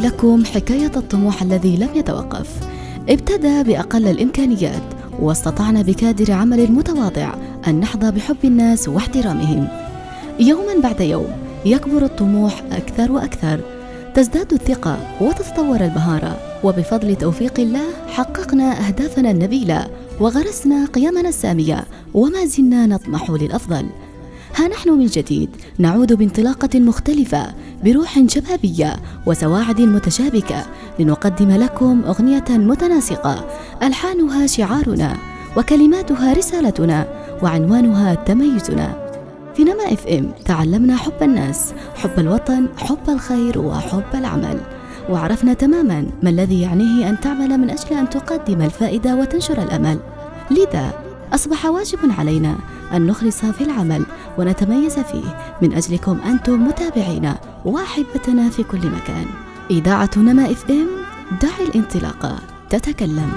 لكم حكاية الطموح الذي لم يتوقف. ابتدى بأقل الإمكانيات واستطعنا بكادر عمل متواضع أن نحظى بحب الناس واحترامهم. يوما بعد يوم يكبر الطموح أكثر وأكثر. تزداد الثقة وتتطور المهارة وبفضل توفيق الله حققنا أهدافنا النبيلة وغرسنا قيمنا السامية وما زلنا نطمح للأفضل. ها نحن من جديد. نعود بانطلاقة مختلفة بروح شبابية وسواعد متشابكة لنقدم لكم أغنية متناسقة. ألحانها شعارنا وكلماتها رسالتنا وعنوانها تميزنا. في نما إف إم تعلمنا حب الناس حب الوطن حب الخير وحب العمل. وعرفنا تماما ما الذي يعنيه أن تعمل من أجل أن تقدم الفائدة وتنشر الأمل. لذا أصبح واجب علينا أن نخلص في العمل ونتميز فيه. من أجلكم أنتم متابعينا وأحبتنا في كل مكان. إذاعة نما إف إم دع الانطلاقه تتكلم.